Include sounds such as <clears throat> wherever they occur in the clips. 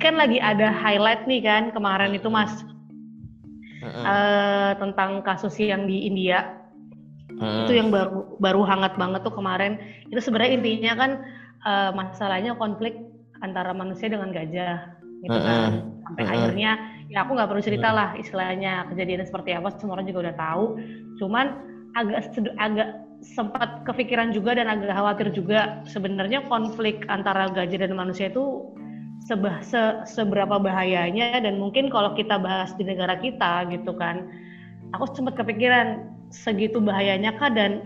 kan lagi ada highlight nih kan kemarin itu mas uh-uh. uh, tentang kasus yang di India uh-uh. itu yang baru baru hangat banget tuh kemarin itu sebenarnya intinya kan uh, masalahnya konflik antara manusia dengan gajah gitu uh-uh. kan sampai uh-uh. akhirnya ya aku nggak perlu cerita lah istilahnya kejadian seperti apa semua orang juga udah tahu cuman agak agak sempat kepikiran juga dan agak khawatir juga. Sebenarnya konflik antara gajah dan manusia itu sebah, se, seberapa bahayanya dan mungkin kalau kita bahas di negara kita gitu kan aku sempat kepikiran segitu bahayanya kah dan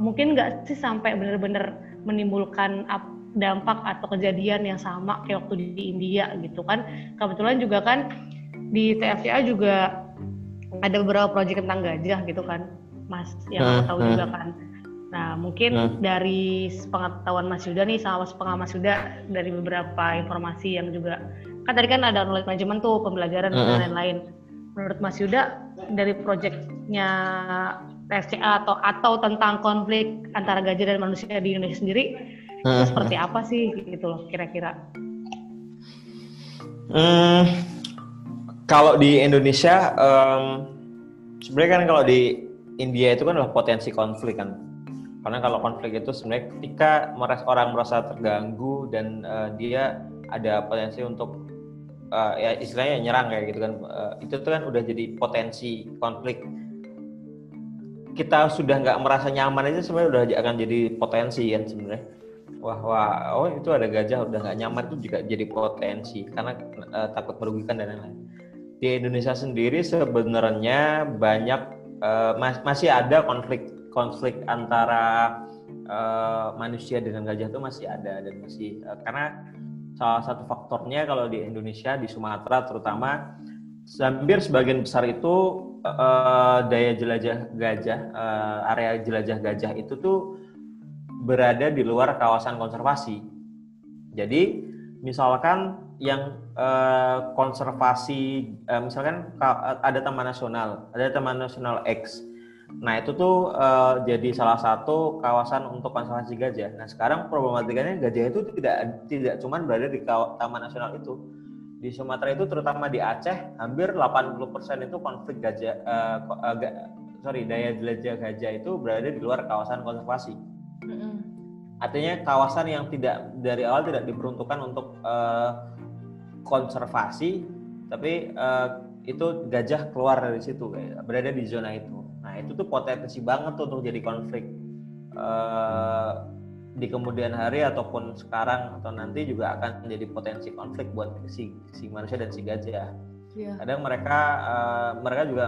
mungkin nggak sih sampai benar-benar menimbulkan dampak atau kejadian yang sama kayak waktu di India gitu kan. Kebetulan juga kan di TFCA juga ada beberapa proyek tentang gajah gitu kan Mas yang uh, tahu uh. juga kan Nah, mungkin hmm. dari pengetahuan Mas Yuda nih sama pengalaman Mas Yuda dari beberapa informasi yang juga kan tadi kan ada knowledge management tuh pembelajaran hmm. dan lain-lain. Menurut Mas Yuda dari proyeknya FCA atau atau tentang konflik antara gajah dan manusia di Indonesia sendiri hmm. itu seperti apa sih gitu loh kira-kira? Hmm, kalau di Indonesia um, sebenarnya kan kalau di India itu kan adalah potensi konflik kan karena kalau konflik itu sebenarnya ketika orang merasa terganggu dan uh, dia ada potensi untuk uh, ya istilahnya nyerang kayak gitu kan uh, itu tuh kan udah jadi potensi konflik. Kita sudah nggak merasa nyaman aja sebenarnya udah akan jadi potensi kan sebenarnya. Wah wah oh itu ada gajah udah nggak nyaman itu juga jadi potensi karena uh, takut merugikan dan lain-lain. Di Indonesia sendiri sebenarnya banyak uh, mas masih ada konflik konflik antara uh, manusia dengan gajah itu masih ada dan masih uh, karena salah satu faktornya kalau di Indonesia di Sumatera terutama hampir sebagian besar itu uh, daya jelajah gajah uh, area jelajah gajah itu tuh berada di luar kawasan konservasi. Jadi misalkan yang konservasi misalkan ada taman nasional, ada taman nasional X Nah itu tuh uh, jadi salah satu kawasan untuk konservasi gajah. Nah sekarang problematikanya gajah itu tidak tidak cuma berada di Taman Nasional itu. Di Sumatera itu terutama di Aceh hampir 80% itu konflik gajah uh, uh, ga, sorry daya jelajah gajah itu berada di luar kawasan konservasi. Artinya kawasan yang tidak dari awal tidak diperuntukkan untuk uh, konservasi, tapi uh, itu gajah keluar dari situ, berada di zona itu. Nah itu tuh potensi banget tuh untuk jadi konflik uh, di kemudian hari ataupun sekarang atau nanti juga akan menjadi potensi konflik buat si si manusia dan si gajah. Yeah. Kadang mereka uh, mereka juga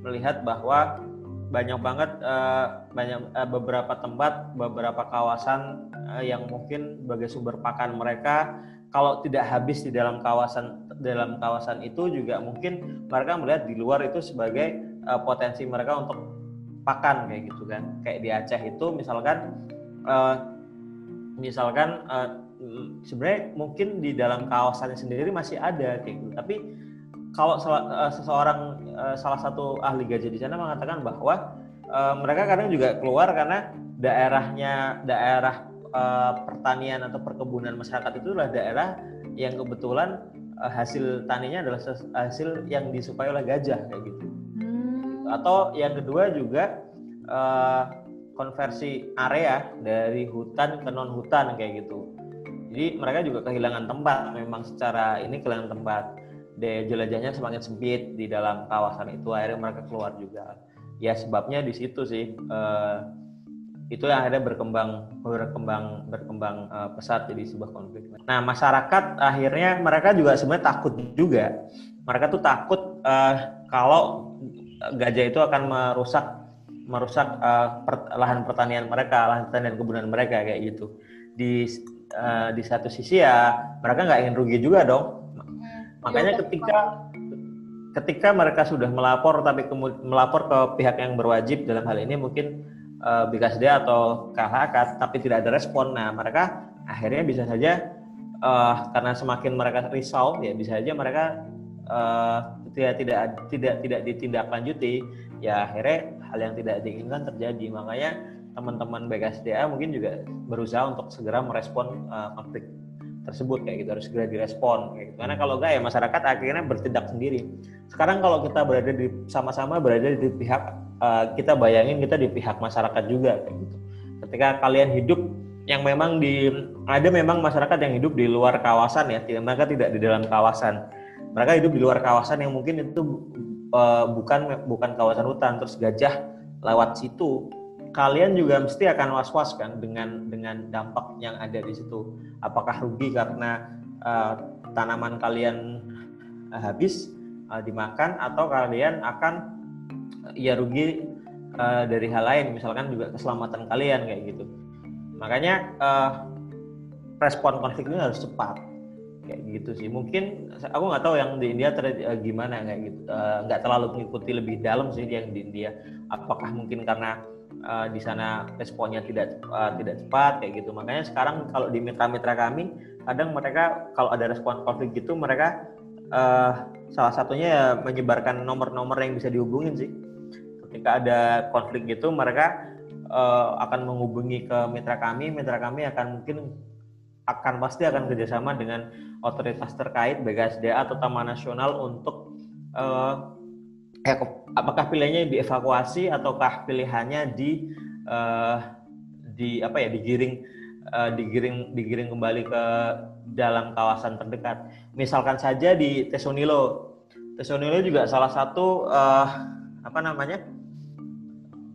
melihat bahwa banyak banget uh, banyak uh, beberapa tempat beberapa kawasan uh, yang mungkin sebagai sumber pakan mereka kalau tidak habis di dalam kawasan dalam kawasan itu juga mungkin mereka melihat di luar itu sebagai uh, potensi mereka untuk pakan kayak gitu kan. Kayak di Aceh itu misalkan uh, misalkan uh, sebenarnya mungkin di dalam kawasannya sendiri masih ada kayak gitu. Tapi kalau uh, seseorang salah satu ahli gajah di sana mengatakan bahwa uh, mereka kadang juga keluar karena daerahnya daerah uh, pertanian atau perkebunan masyarakat itu adalah daerah yang kebetulan uh, hasil taninya adalah hasil yang disukai oleh gajah kayak gitu atau yang kedua juga uh, konversi area dari hutan ke non hutan kayak gitu jadi mereka juga kehilangan tempat memang secara ini kehilangan tempat daya jelajahnya semakin sempit di dalam kawasan itu akhirnya mereka keluar juga ya sebabnya di situ sih uh, itu yang akhirnya berkembang berkembang berkembang uh, pesat jadi sebuah konflik. Nah masyarakat akhirnya mereka juga sebenarnya takut juga. Mereka tuh takut uh, kalau gajah itu akan merusak merusak uh, per, lahan pertanian mereka, lahan pertanian kebunan mereka kayak gitu. Di uh, di satu sisi ya mereka nggak ingin rugi juga dong. Hmm. Makanya ketika ketika mereka sudah melapor tapi melapor ke pihak yang berwajib dalam hal ini mungkin uh, BKSDA atau KHK tapi tidak ada respon. Nah, mereka akhirnya bisa saja uh, karena semakin mereka risau ya bisa saja mereka uh, tidak tidak tidak tidak ditindaklanjuti ya akhirnya hal yang tidak diinginkan terjadi makanya teman-teman BKSDA mungkin juga berusaha untuk segera merespon uh, konflik tersebut kayak gitu harus segera direspon kayak gitu. Karena kalau enggak ya masyarakat akhirnya bertindak sendiri. Sekarang kalau kita berada di sama-sama berada di pihak uh, kita bayangin kita di pihak masyarakat juga kayak gitu. Ketika kalian hidup yang memang di ada memang masyarakat yang hidup di luar kawasan ya, mereka tidak di dalam kawasan. Mereka hidup di luar kawasan yang mungkin itu uh, bukan bukan kawasan hutan terus gajah lewat situ kalian juga mesti akan was-was kan dengan dengan dampak yang ada di situ. Apakah rugi karena uh, tanaman kalian uh, habis uh, dimakan atau kalian akan ya rugi uh, dari hal lain, misalkan juga keselamatan kalian kayak gitu. Makanya uh, respon konflik ini harus cepat kayak gitu sih. Mungkin aku nggak tahu yang di India ter, uh, gimana kayak gitu. Nggak uh, terlalu mengikuti lebih dalam sih yang di India. Apakah mungkin karena uh, di sana responnya tidak uh, tidak cepat kayak gitu. Makanya sekarang kalau di mitra-mitra kami kadang mereka kalau ada respon konflik gitu mereka uh, salah satunya ya menyebarkan nomor-nomor yang bisa dihubungin sih. Ketika ada konflik gitu mereka uh, akan menghubungi ke mitra kami, mitra kami akan mungkin akan pasti akan kerjasama dengan otoritas terkait BKSDA atau Taman Nasional untuk uh, eh, apakah pilihannya dievakuasi ataukah pilihannya di uh, di apa ya digiring uh, digiring digiring kembali ke dalam kawasan terdekat. Misalkan saja di Tesonilo. Tesonilo juga salah satu uh, apa namanya?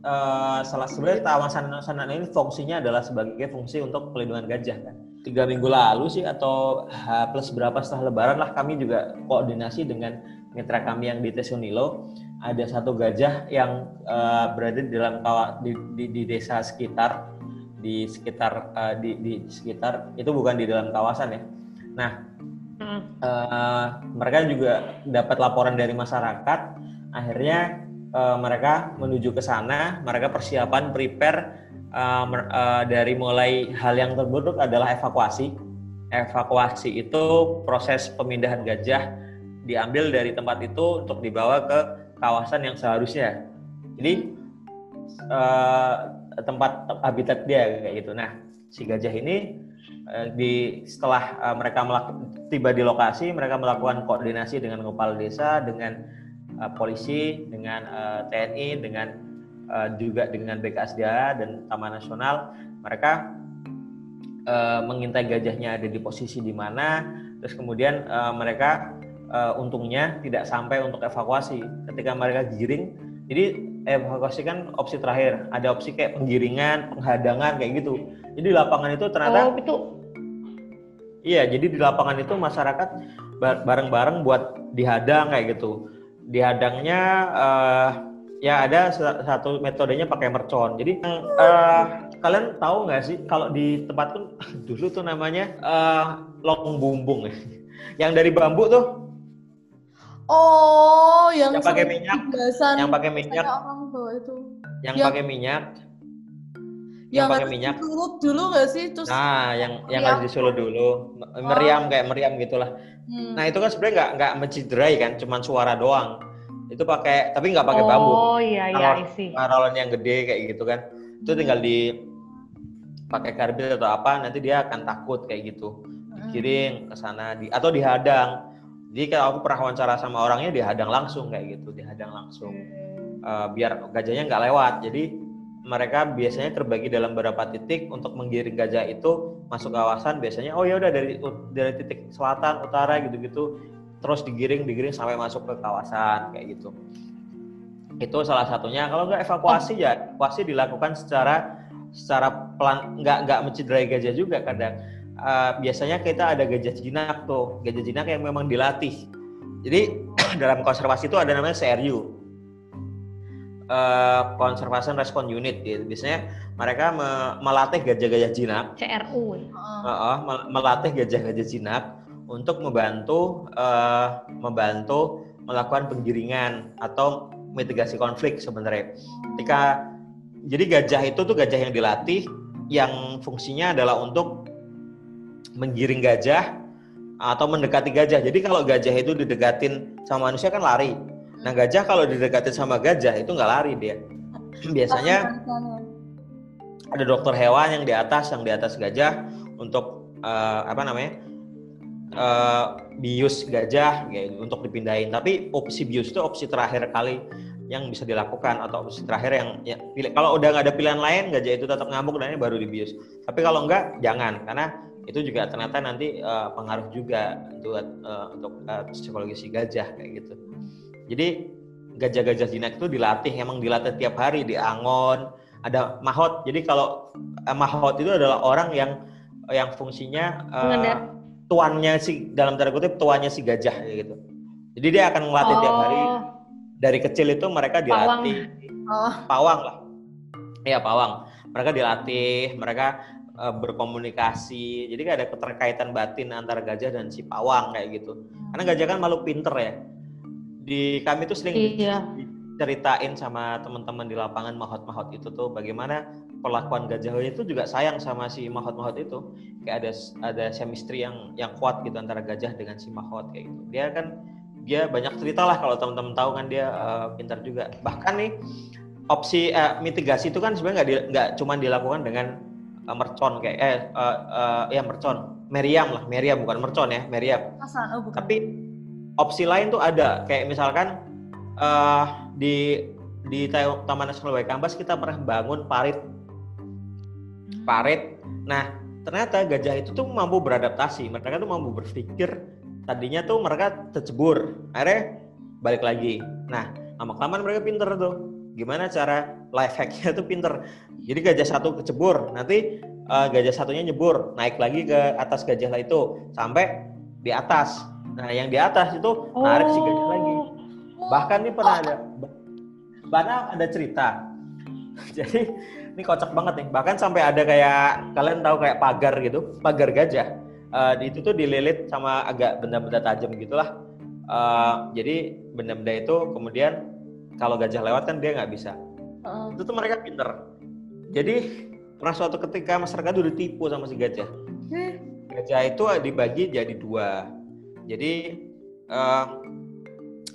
Uh, salah sebenarnya kawasan ini fungsinya adalah sebagai fungsi untuk pelindungan gajah kan. Tiga minggu lalu sih atau H plus berapa setelah Lebaran lah kami juga koordinasi dengan mitra kami yang di Tesonilo ada satu gajah yang uh, berada di dalam kawa, di, di, di desa sekitar di sekitar uh, di, di sekitar itu bukan di dalam kawasan ya. Nah, hmm. uh, mereka juga dapat laporan dari masyarakat. Akhirnya uh, mereka menuju ke sana. Mereka persiapan prepare uh, uh, dari mulai hal yang terburuk adalah evakuasi. Evakuasi itu proses pemindahan gajah diambil dari tempat itu untuk dibawa ke kawasan yang seharusnya. Jadi uh, tempat habitat dia kayak gitu. Nah, si gajah ini uh, di setelah uh, mereka tiba di lokasi, mereka melakukan koordinasi dengan kepala desa, dengan polisi, dengan TNI, dengan uh, juga dengan BKSDA dan Taman Nasional. Mereka uh, mengintai gajahnya ada di posisi di mana, terus kemudian uh, mereka uh, untungnya tidak sampai untuk evakuasi. Ketika mereka giring, jadi evakuasi kan opsi terakhir. Ada opsi kayak penggiringan, penghadangan kayak gitu. Jadi di lapangan itu ternyata Oh, itu Iya, jadi di lapangan itu masyarakat bareng-bareng buat dihadang kayak gitu. Dihadangnya uh, ya ada satu metodenya pakai mercon. Jadi uh, kalian tahu nggak sih kalau di tempat tuh <laughs> dulu tuh namanya uh, long bumbung <laughs> yang dari bambu tuh Oh, yang, yang pakai minyak, yang pakai minyak, orang tuh itu. Yang pakai minyak. Yang, yang pakai minyak. Dulu dulu nggak sih? Terus nah, yang yang harus disulut dulu. Meriam oh. kayak meriam gitulah. Hmm. Nah, itu kan sebenarnya nggak nggak menciderai kan, cuman suara doang. Itu pakai tapi nggak pakai oh, bambu. Oh iya iya isi. Paralon yang gede kayak gitu kan. Itu hmm. tinggal di pakai karbit atau apa nanti dia akan takut kayak gitu. Dikiring ke sana di atau dihadang jadi kalau aku pernah wawancara sama orangnya dihadang langsung kayak gitu, dihadang langsung uh, biar gajahnya nggak lewat. Jadi mereka biasanya terbagi dalam beberapa titik untuk menggiring gajah itu masuk kawasan biasanya oh ya udah dari dari titik selatan utara gitu-gitu terus digiring digiring sampai masuk ke kawasan kayak gitu itu salah satunya kalau nggak evakuasi ya evakuasi dilakukan secara secara pelan nggak nggak mencederai gajah juga kadang uh, biasanya kita ada gajah jinak tuh, gajah jinak yang memang dilatih. Jadi <clears throat> dalam konservasi itu ada namanya CRU, uh, eh, Conservation Response Unit. Gitu. Biasanya mereka me melatih gajah-gajah jinak. CRU. Uh, uh, melatih gajah-gajah jinak untuk membantu uh, membantu melakukan penggiringan atau mitigasi konflik sebenarnya. Ketika jadi gajah itu tuh gajah yang dilatih yang fungsinya adalah untuk menggiring gajah atau mendekati gajah. Jadi kalau gajah itu didekatin sama manusia kan lari. Nah gajah kalau didekatin sama gajah itu nggak lari dia. Biasanya ada dokter hewan yang di atas yang di atas gajah untuk uh, apa namanya uh, bius gajah gitu, untuk dipindahin. Tapi opsi bius itu opsi terakhir kali yang bisa dilakukan atau opsi terakhir yang ya, pilih, kalau udah nggak ada pilihan lain gajah itu tetap ngamuk dan ini baru dibius. Tapi kalau enggak jangan karena itu juga ternyata nanti uh, pengaruh juga untuk uh, untuk uh, psikologi si gajah kayak gitu. Jadi gajah-gajah jinak itu dilatih emang dilatih tiap hari di angon ada mahot. Jadi kalau uh, mahot itu adalah orang yang yang fungsinya uh, tuannya si dalam tanda kutip tuannya si gajah gitu. Jadi dia akan melatih oh. tiap hari. Dari kecil itu mereka dilatih. Pawang, oh. pawang lah. Iya pawang. Mereka dilatih mereka uh, berkomunikasi. Jadi ada keterkaitan batin antara gajah dan si pawang kayak gitu. Karena gajah kan makhluk pinter ya. Di kami tuh sering iya. diceritain sama teman-teman di lapangan mahot-mahot itu tuh bagaimana perlakuan gajah itu juga sayang sama si mahot-mahot itu. Kayak ada ada chemistry yang yang kuat gitu antara gajah dengan si mahot kayak gitu. Dia kan dia banyak cerita lah kalau teman-teman tahu kan dia uh, pintar juga. Bahkan nih opsi uh, mitigasi itu kan sebenarnya nggak nggak cuma dilakukan dengan uh, mercon kayak eh uh, uh, ya mercon. Meriam lah meriam bukan mercon ya meriam. Oh, bukan. tapi opsi lain tuh ada. Kayak misalkan uh, di di Taman Nasional Waikambas kita pernah bangun parit parit. Nah ternyata gajah itu tuh mampu beradaptasi. Mereka tuh mampu berpikir tadinya tuh mereka tercebur. Akhirnya balik lagi. Nah lama kelamaan mereka pinter tuh. Gimana cara life hacknya tuh pinter? Jadi gajah satu kecebur nanti uh, gajah satunya nyebur naik lagi ke atas gajah lah itu sampai di atas. Nah, yang di atas itu oh. narik si gajah lagi. Bahkan ini pernah ada bahkan ada cerita. <laughs> Jadi ini kocak banget nih. Bahkan sampai ada kayak kalian tahu kayak pagar gitu, pagar gajah. Uh, itu tuh dililit sama agak benda-benda tajam gitulah. Uh, jadi benda-benda itu kemudian kalau gajah lewat kan dia nggak bisa. Uh. Itu tuh mereka pinter. Jadi pernah suatu ketika masyarakat udah ditipu sama si gajah. Gajah itu dibagi jadi dua jadi uh,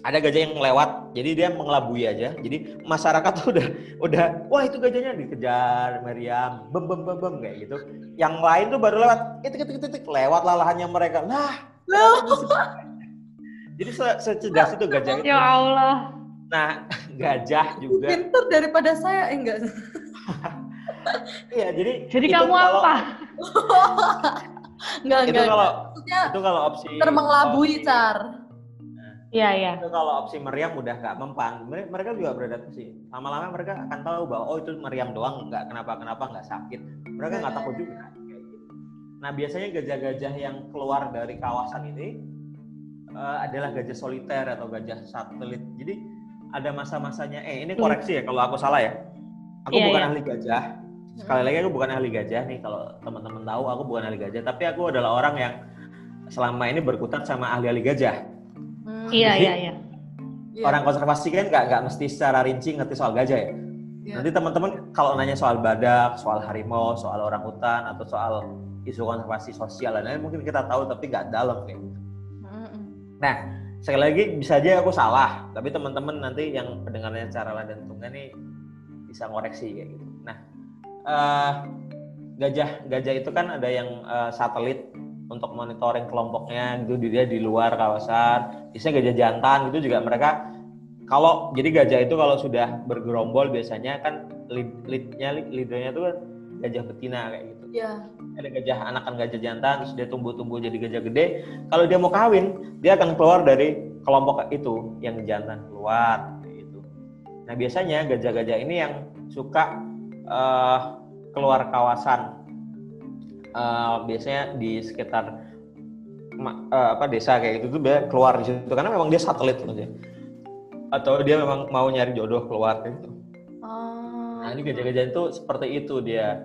ada gajah yang lewat, jadi dia mengelabui aja. Jadi masyarakat tuh udah udah wah itu gajahnya dikejar Meriam, bem bem bem bem kayak gitu. Yang lain tuh baru lewat, itik itik itik lewat lah lahannya mereka. Nah, jadi se secerdas itu gajah itu. Ya Allah. Nah, <laughs> gajah juga. Pinter daripada saya, eh, enggak. <laughs> iya, jadi Jadi kamu kalau, apa? <laughs> Enggak, itu enggak. kalau itu kalau opsi termengelabui car. Iya, iya. Itu kalau opsi meriam udah nggak mempan, mereka juga beradaptasi. Lama-lama mereka akan tahu bahwa oh itu meriam doang, nggak kenapa-kenapa nggak sakit. Mereka nggak takut juga. Nah biasanya gajah-gajah yang keluar dari kawasan ini uh, adalah gajah soliter atau gajah satelit. Jadi ada masa-masanya. Eh ini koreksi ya kalau aku salah ya. Aku yeah, bukan yeah. ahli gajah, sekali lagi aku bukan ahli gajah nih kalau teman-teman tahu aku bukan ahli gajah tapi aku adalah orang yang selama ini berkutat sama ahli-ahli gajah hmm. iya iya. Iya. orang konservasi kan nggak nggak mesti secara rinci ngerti soal gajah ya? Yeah. nanti teman-teman kalau nanya soal badak soal harimau soal orang hutan atau soal isu konservasi sosial dan lain mungkin kita tahu tapi nggak dalam kayak gitu nah sekali lagi bisa aja aku salah tapi teman-teman nanti yang pendengarnya secara lain dan nih bisa ngoreksi kayak gitu. Nah uh, gajah gajah itu kan ada yang uh, satelit untuk monitoring kelompoknya gitu dia di luar kawasan biasanya gajah jantan gitu juga mereka kalau jadi gajah itu kalau sudah bergerombol biasanya kan lead, leadnya leadernya itu kan gajah betina kayak gitu. Yeah. ada gajah anakan gajah jantan terus dia tumbuh-tumbuh jadi gajah gede. Kalau dia mau kawin dia akan keluar dari kelompok itu yang jantan keluar kayak gitu. Nah biasanya gajah-gajah ini yang suka uh, keluar kawasan uh, biasanya di sekitar uh, apa desa kayak gitu tuh dia keluar di situ karena memang dia satelit aja atau dia memang mau nyari jodoh keluar gitu. Oh. Nah ini gajah-gajah itu seperti itu dia.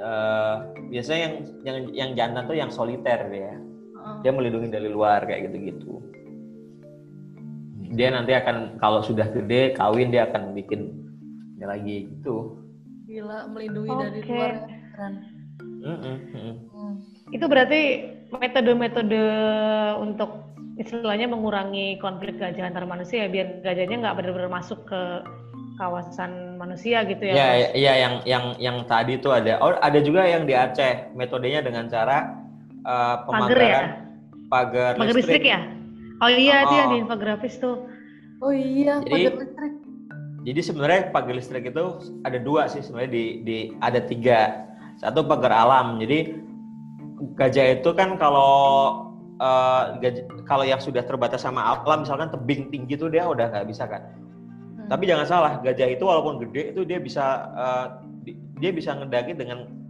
Uh, biasanya yang yang yang jantan tuh yang soliter dia. Oh. Dia melindungi dari luar kayak gitu-gitu. Dia nanti akan kalau sudah gede kawin dia akan bikin lagi gitu. Gila, melindungi okay. dari luar ya, keren. Mm -mm. Hmm. Itu berarti metode-metode untuk istilahnya mengurangi konflik gajah antar manusia ya biar gajahnya nggak benar-benar masuk ke kawasan manusia gitu ya. Iya, iya yang yang yang tadi itu ada. Oh, ada juga yang di Aceh metodenya dengan cara uh, pemagaran ya? pagar, pagar listrik. listrik ya. Oh iya, oh. itu yang di infografis tuh. Oh iya, jadi, pagar listrik. Jadi sebenarnya pagar listrik itu ada dua sih sebenarnya di, di ada tiga. Satu pagar alam. Jadi gajah itu kan kalau uh, gajah, kalau yang sudah terbatas sama alam misalkan tebing tinggi tuh dia udah nggak bisa kan. Hmm. Tapi jangan salah, gajah itu walaupun gede itu dia bisa uh, dia bisa ngedaki dengan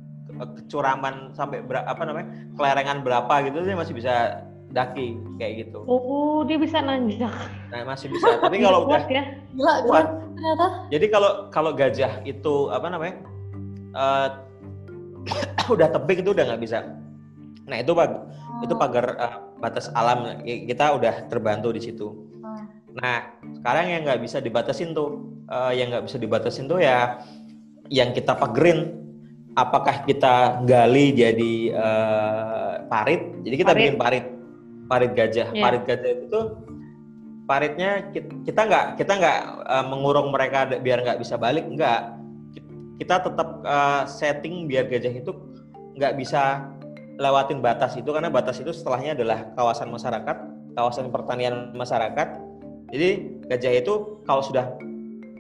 kecuraman sampai berapa apa namanya kelerengan berapa gitu dia masih bisa daki kayak gitu. Oh, dia bisa nanjak. Nah, masih bisa. Tapi kalau <laughs> udah ya. Gila, kuat. ternyata. Jadi kalau kalau gajah itu apa namanya? Uh, <coughs> udah tebing itu udah nggak bisa. Nah, itu pag oh. itu pagar uh, batas alam kita udah terbantu di situ. Oh. Nah, sekarang yang nggak bisa dibatasin tuh, uh, yang nggak bisa dibatasin tuh ya yang kita pagerin apakah kita gali jadi uh, parit jadi kita parit. bikin parit parit gajah. Yeah. Parit gajah itu tuh paritnya kita nggak kita nggak uh, mengurung mereka biar nggak bisa balik nggak kita tetap uh, setting biar gajah itu nggak bisa lewatin batas itu karena batas itu setelahnya adalah kawasan masyarakat kawasan pertanian masyarakat jadi gajah itu kalau sudah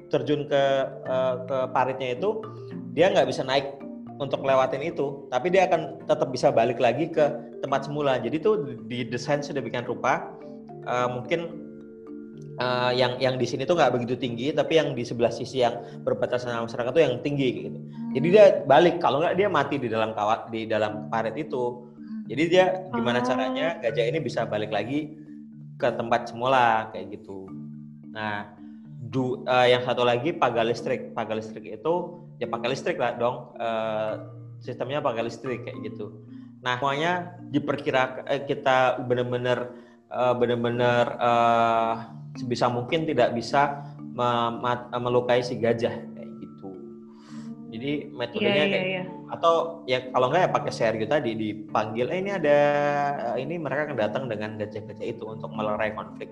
terjun ke uh, ke paritnya itu dia nggak bisa naik untuk lewatin itu, tapi dia akan tetap bisa balik lagi ke tempat semula. Jadi tuh di desain sudah bikin rupa uh, mungkin uh, yang yang di sini tuh nggak begitu tinggi, tapi yang di sebelah sisi yang berbatasan sama masyarakat tuh yang tinggi gitu. Jadi dia balik, kalau nggak dia mati di dalam kawat di dalam parit itu. Jadi dia gimana caranya gajah ini bisa balik lagi ke tempat semula kayak gitu. Nah, du, uh, yang satu lagi pagar listrik. Pagar listrik itu ya pakai listrik lah dong uh, sistemnya pakai listrik kayak gitu nah semuanya diperkirakan eh, kita benar-benar uh, benar-benar uh, sebisa mungkin tidak bisa melukai si gajah kayak gitu. Jadi metodenya yeah, kayak yeah, yeah. atau ya kalau nggak ya pakai sergio tadi dipanggil eh ini ada ini mereka akan datang dengan gajah-gajah itu untuk melerai konflik.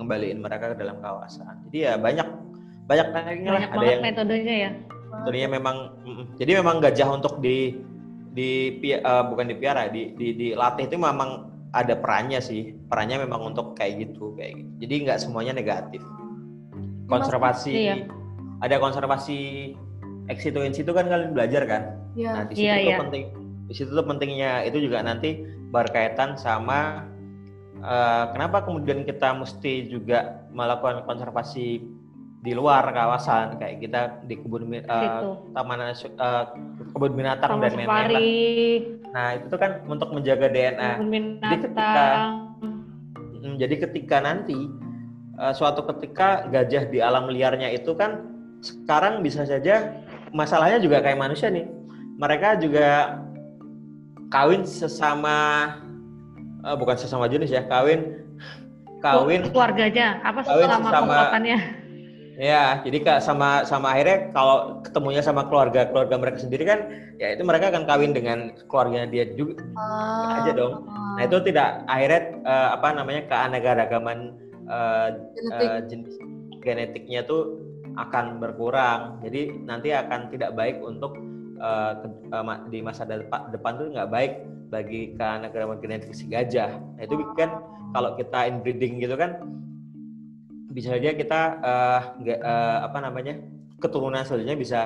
Ngembaliin mereka ke dalam kawasan. Jadi ya banyak banyak banyak lah. Ada yang metodenya ya. Tentunya memang jadi memang gajah untuk di di uh, bukan dipiara di, di dilatih itu memang ada perannya sih perannya memang untuk kayak gitu kayak gitu jadi nggak semuanya negatif konservasi iya. ada konservasi ex situ in situ kan kalian belajar kan iya. nah di situ iya, tuh iya. penting di situ tuh pentingnya itu juga nanti berkaitan sama uh, kenapa kemudian kita mesti juga melakukan konservasi di luar kawasan kayak kita di kebun uh, taman uh, kebun binatang Sama dan lain-lain. Nah itu tuh kan untuk menjaga DNA. Jadi ketika mm, jadi ketika nanti uh, suatu ketika gajah di alam liarnya itu kan sekarang bisa saja masalahnya juga kayak manusia nih. Mereka juga kawin sesama uh, bukan sesama jenis ya kawin kawin keluarganya apa kawin selama sesama, Ya, jadi kak sama sama akhirnya kalau ketemunya sama keluarga keluarga mereka sendiri kan, ya itu mereka akan kawin dengan keluarganya dia juga uh, aja dong. Nah itu tidak akhirnya uh, apa namanya keanekaragaman uh, Genetik. uh, jenis genetiknya tuh akan berkurang. Jadi nanti akan tidak baik untuk uh, ke, uh, di masa depan, depan tuh nggak baik bagi keanekaragaman genetik si gajah. Nah itu kan kalau kita inbreeding gitu kan bisa saja kita uh, uh, apa namanya keturunan selanjutnya bisa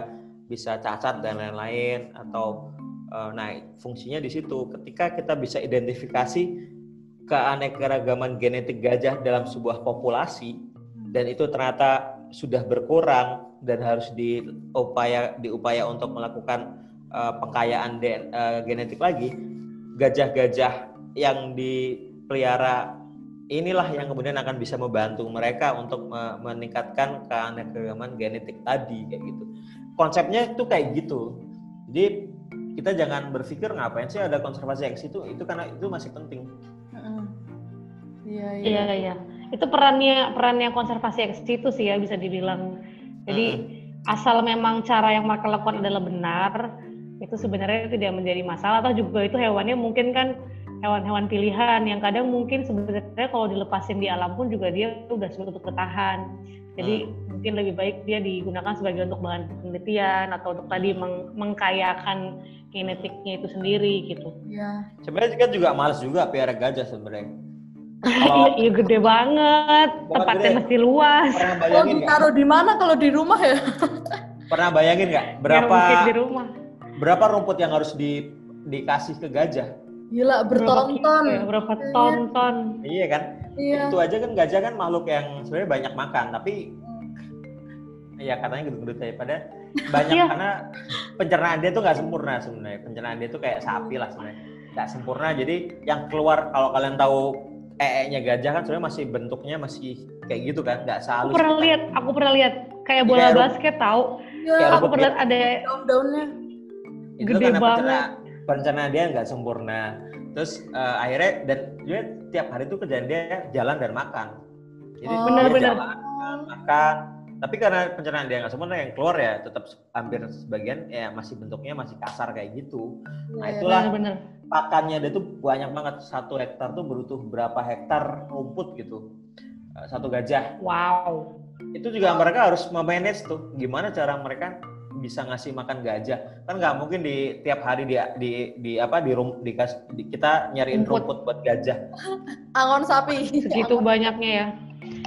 bisa cacat dan lain-lain atau uh, nah fungsinya di situ. Ketika kita bisa identifikasi keanekaragaman genetik gajah dalam sebuah populasi dan itu ternyata sudah berkurang dan harus diupaya diupaya untuk melakukan uh, pengkayaan DNA, uh, genetik lagi gajah-gajah yang dipelihara inilah yang kemudian akan bisa membantu mereka untuk meningkatkan keanekaragaman genetik tadi kayak gitu. Konsepnya itu kayak gitu. Jadi kita jangan berpikir ngapain sih ada konservasi eks itu itu karena itu masih penting. Iya iya. Iya Itu perannya perannya konservasi eks itu sih ya bisa dibilang. Jadi hmm. asal memang cara yang mereka lakukan adalah benar, itu sebenarnya tidak menjadi masalah atau juga itu hewannya mungkin kan hewan-hewan pilihan yang kadang mungkin sebenarnya kalau dilepasin di alam pun juga dia udah sulit untuk bertahan. Jadi hmm. mungkin lebih baik dia digunakan sebagai untuk bahan penelitian atau untuk tadi meng mengkayakan kinetiknya itu sendiri gitu. Iya. Sebenarnya kan juga males juga piara gajah sebenarnya. <laughs> Iya, iya gede banget, tempatnya gede. mesti luas. Oh, taruh di mana kalau di rumah ya? <laughs> Pernah bayangin nggak berapa ya, di rumah. berapa rumput yang harus di, dikasih ke gajah? Gila bertonton. Berapa, ya, berapa tonton? Iya kan? Iya. Itu aja kan gajah kan makhluk yang sebenarnya banyak makan, tapi ya katanya gendut-gendut daripada banyak iya. karena pencernaan dia tuh nggak sempurna sebenarnya. Pencernaan dia tuh kayak sapi lah sebenarnya. Nggak sempurna. Jadi yang keluar kalau kalian tahu ee-nya gajah kan sebenarnya masih bentuknya masih kayak gitu kan, nggak selalu. Aku pernah lihat, aku pernah lihat kayak bola ya, basket tahu. Ya, aku pernah lihat ada daun-daunnya. Gede banget perencanaan dia nggak sempurna. Terus uh, akhirnya dan dia tiap hari itu kerjaan dia jalan dan makan. Jadi oh, benar, benar. jalan makan. Tapi karena pencernaan dia nggak sempurna yang keluar ya tetap hampir sebagian ya masih bentuknya masih kasar kayak gitu. Nah iya, itulah benar, benar. pakannya dia tuh banyak banget. Satu hektar tuh butuh berapa hektar rumput gitu. Eh, satu gajah. Wow. Itu juga mereka harus memanage tuh. Gimana cara mereka bisa ngasih makan gajah kan nggak mungkin di tiap hari di di, di apa di rum di, di kita nyariin rumput. rumput buat gajah <laughs> angon sapi segitu banyaknya ya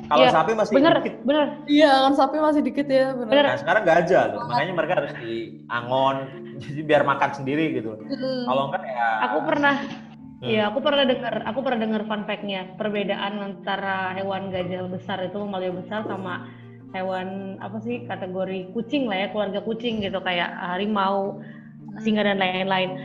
kalau ya, sapi masih bener, dikit. Bener. Iya, angon sapi masih dikit ya. Bener. bener. Nah, sekarang gajah loh. Makanya mereka harus di angon, jadi biar makan sendiri gitu. Hmm. Kalau enggak ya. Aku pernah, hmm. Iya, aku pernah dengar, aku pernah dengar fun fact-nya. Perbedaan antara hewan gajah besar itu mamalia besar sama hewan apa sih kategori kucing lah ya keluarga kucing gitu kayak harimau singa dan lain-lain.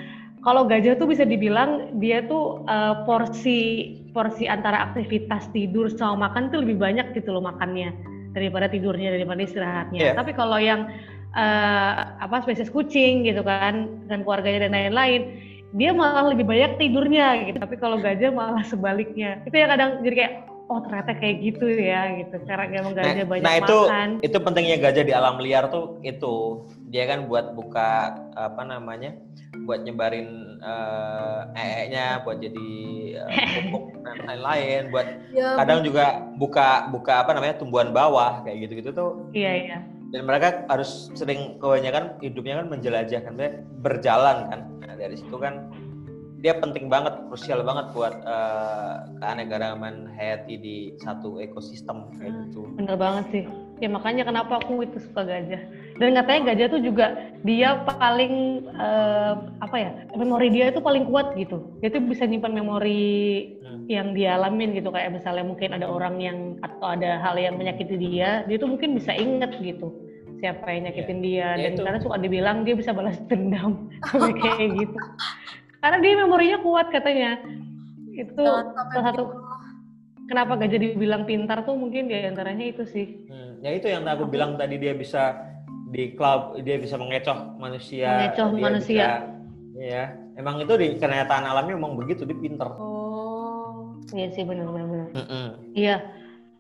Kalau gajah tuh bisa dibilang dia tuh uh, porsi porsi antara aktivitas tidur sama makan tuh lebih banyak gitu loh makannya daripada tidurnya daripada istirahatnya. Yeah. tapi kalau yang uh, apa spesies kucing gitu kan dan keluarganya dan lain-lain dia malah lebih banyak tidurnya gitu. Tapi kalau gajah malah sebaliknya. Itu yang kadang jadi kayak oh ternyata kayak gitu ya gitu. Karena emang gajah nah, banyak nah itu makan. itu pentingnya gajah di alam liar tuh itu. Dia kan buat buka apa namanya buat nyebarin uh, ee-nya buat jadi uh, <laughs> pupuk dan lain-lain buat ya, kadang juga buka buka apa namanya tumbuhan bawah kayak gitu-gitu tuh. Iya iya. Dan mereka harus sering kebanyakan hidupnya kan menjelajah kan berjalan kan. Nah dari situ kan dia penting banget, krusial banget buat uh, keanekaragaman hayati di satu ekosistem kayak hmm, gitu. Bener banget sih. Ya makanya kenapa aku itu suka gajah. Dan katanya gajah tuh juga dia paling uh, apa ya memori dia itu paling kuat gitu. Dia tuh bisa nyimpan memori hmm. yang dia alamin gitu kayak misalnya mungkin ada orang yang atau ada hal yang menyakiti dia, dia tuh mungkin bisa inget gitu siapa yang nyakitin yeah. dia ya dan itu. karena suka dibilang dia bisa balas <laughs> dendam kayak gitu <laughs> karena dia memorinya kuat katanya. Itu salah satu kenapa gak jadi bilang pintar tuh mungkin di antaranya itu sih. Hmm, ya itu yang aku bilang tadi dia bisa di klub dia bisa mengecoh manusia. Mengecoh manusia. bisa, ya emang itu di kenyataan alamnya emang begitu dia pintar. Oh. Iya sih benar benar benar. Iya.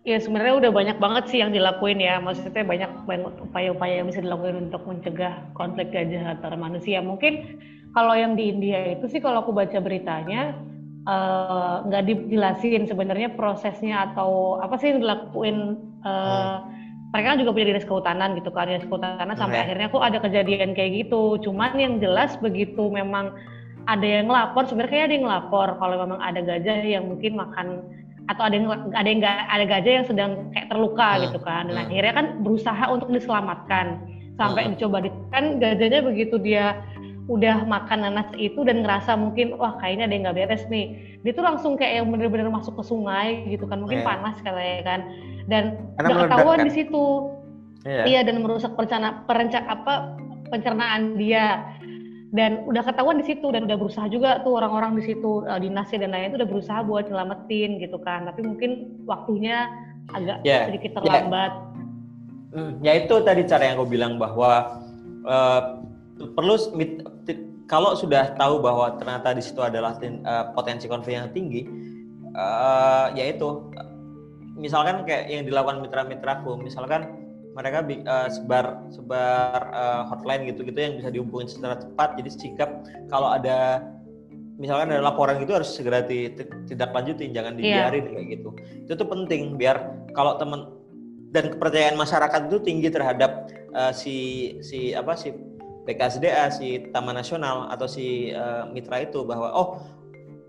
Ya sebenarnya udah banyak banget sih yang dilakuin ya. Maksudnya banyak banyak upaya-upaya yang bisa dilakuin untuk mencegah konflik gajah antara manusia. Mungkin kalau yang di India itu sih kalau aku baca beritanya eh, nggak uh, dijelasin sebenarnya prosesnya atau apa sih yang dilakuin uh, hmm. mereka kan juga punya dinas kehutanan gitu kan dinas kehutanan sampai hmm. akhirnya kok ada kejadian kayak gitu cuman yang jelas begitu memang ada yang lapor sebenarnya ada yang lapor kalau memang ada gajah yang mungkin makan atau ada yang ada yang ada gajah yang sedang kayak terluka hmm. gitu kan dan hmm. akhirnya kan berusaha untuk diselamatkan sampai hmm. dicoba di kan gajahnya begitu dia udah makan nanas itu dan ngerasa mungkin wah kayaknya ada yang nggak beres nih dia tuh langsung kayak yang bener-bener masuk ke sungai gitu kan mungkin yeah. panas katanya kan dan Karena udah ketahuan kan? di situ yeah. iya dan merusak perencana perenca apa pencernaan dia dan udah ketahuan di situ dan udah berusaha juga tuh orang-orang di situ uh, dinasnya dan lain itu udah berusaha buat nyelamatin gitu kan tapi mungkin waktunya agak yeah. sedikit ya. terlambat yeah. hmm, ya itu tadi cara yang aku bilang bahwa uh, perlu kalau sudah tahu bahwa ternyata di situ adalah uh, potensi konflik yang tinggi, uh, yaitu misalkan kayak yang dilakukan mitra-mitraku, misalkan mereka uh, sebar sebar uh, hotline gitu-gitu yang bisa dihubungin secara cepat. Jadi sikap kalau ada misalkan ada laporan gitu harus segera tidak lanjutin, jangan iya. dibiarin yeah. kayak gitu. Itu tuh penting biar kalau teman dan kepercayaan masyarakat itu tinggi terhadap uh, si si apa si BKSDA, si Taman Nasional atau si uh, mitra itu bahwa oh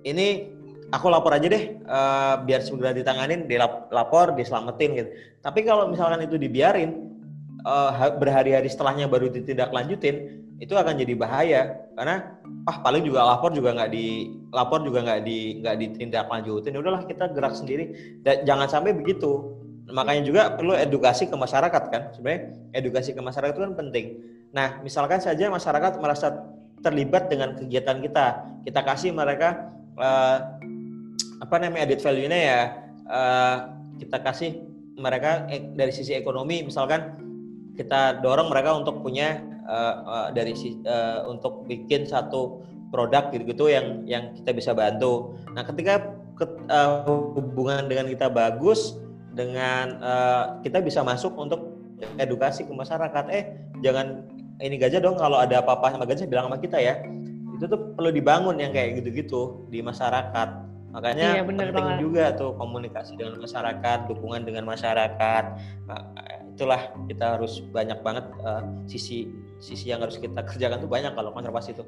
ini aku lapor aja deh uh, biar segera ditanganin, dilapor, diselamatin gitu. Tapi kalau misalkan itu dibiarin uh, berhari-hari setelahnya baru ditindaklanjutin, itu akan jadi bahaya. Karena ah paling juga lapor juga nggak di lapor juga nggak di nggak ditindaklanjutin. Ya udahlah kita gerak sendiri. Dan jangan sampai begitu. Makanya juga perlu edukasi ke masyarakat kan. Sebenarnya edukasi ke masyarakat itu kan penting nah misalkan saja masyarakat merasa terlibat dengan kegiatan kita kita kasih mereka uh, apa namanya added value-nya ya uh, kita kasih mereka dari sisi ekonomi misalkan kita dorong mereka untuk punya uh, uh, dari uh, untuk bikin satu produk gitu-gitu yang yang kita bisa bantu. Nah, ketika ke, uh, hubungan dengan kita bagus, dengan uh, kita bisa masuk untuk edukasi ke masyarakat eh jangan ini gajah dong kalau ada apa-apa sama gajah bilang sama kita ya. Itu tuh perlu dibangun yang kayak gitu-gitu di masyarakat. Makanya iya, penting banget. juga tuh komunikasi dengan masyarakat dukungan dengan masyarakat. Nah, itulah kita harus banyak banget uh, sisi sisi yang harus kita kerjakan tuh banyak kalau konservasi itu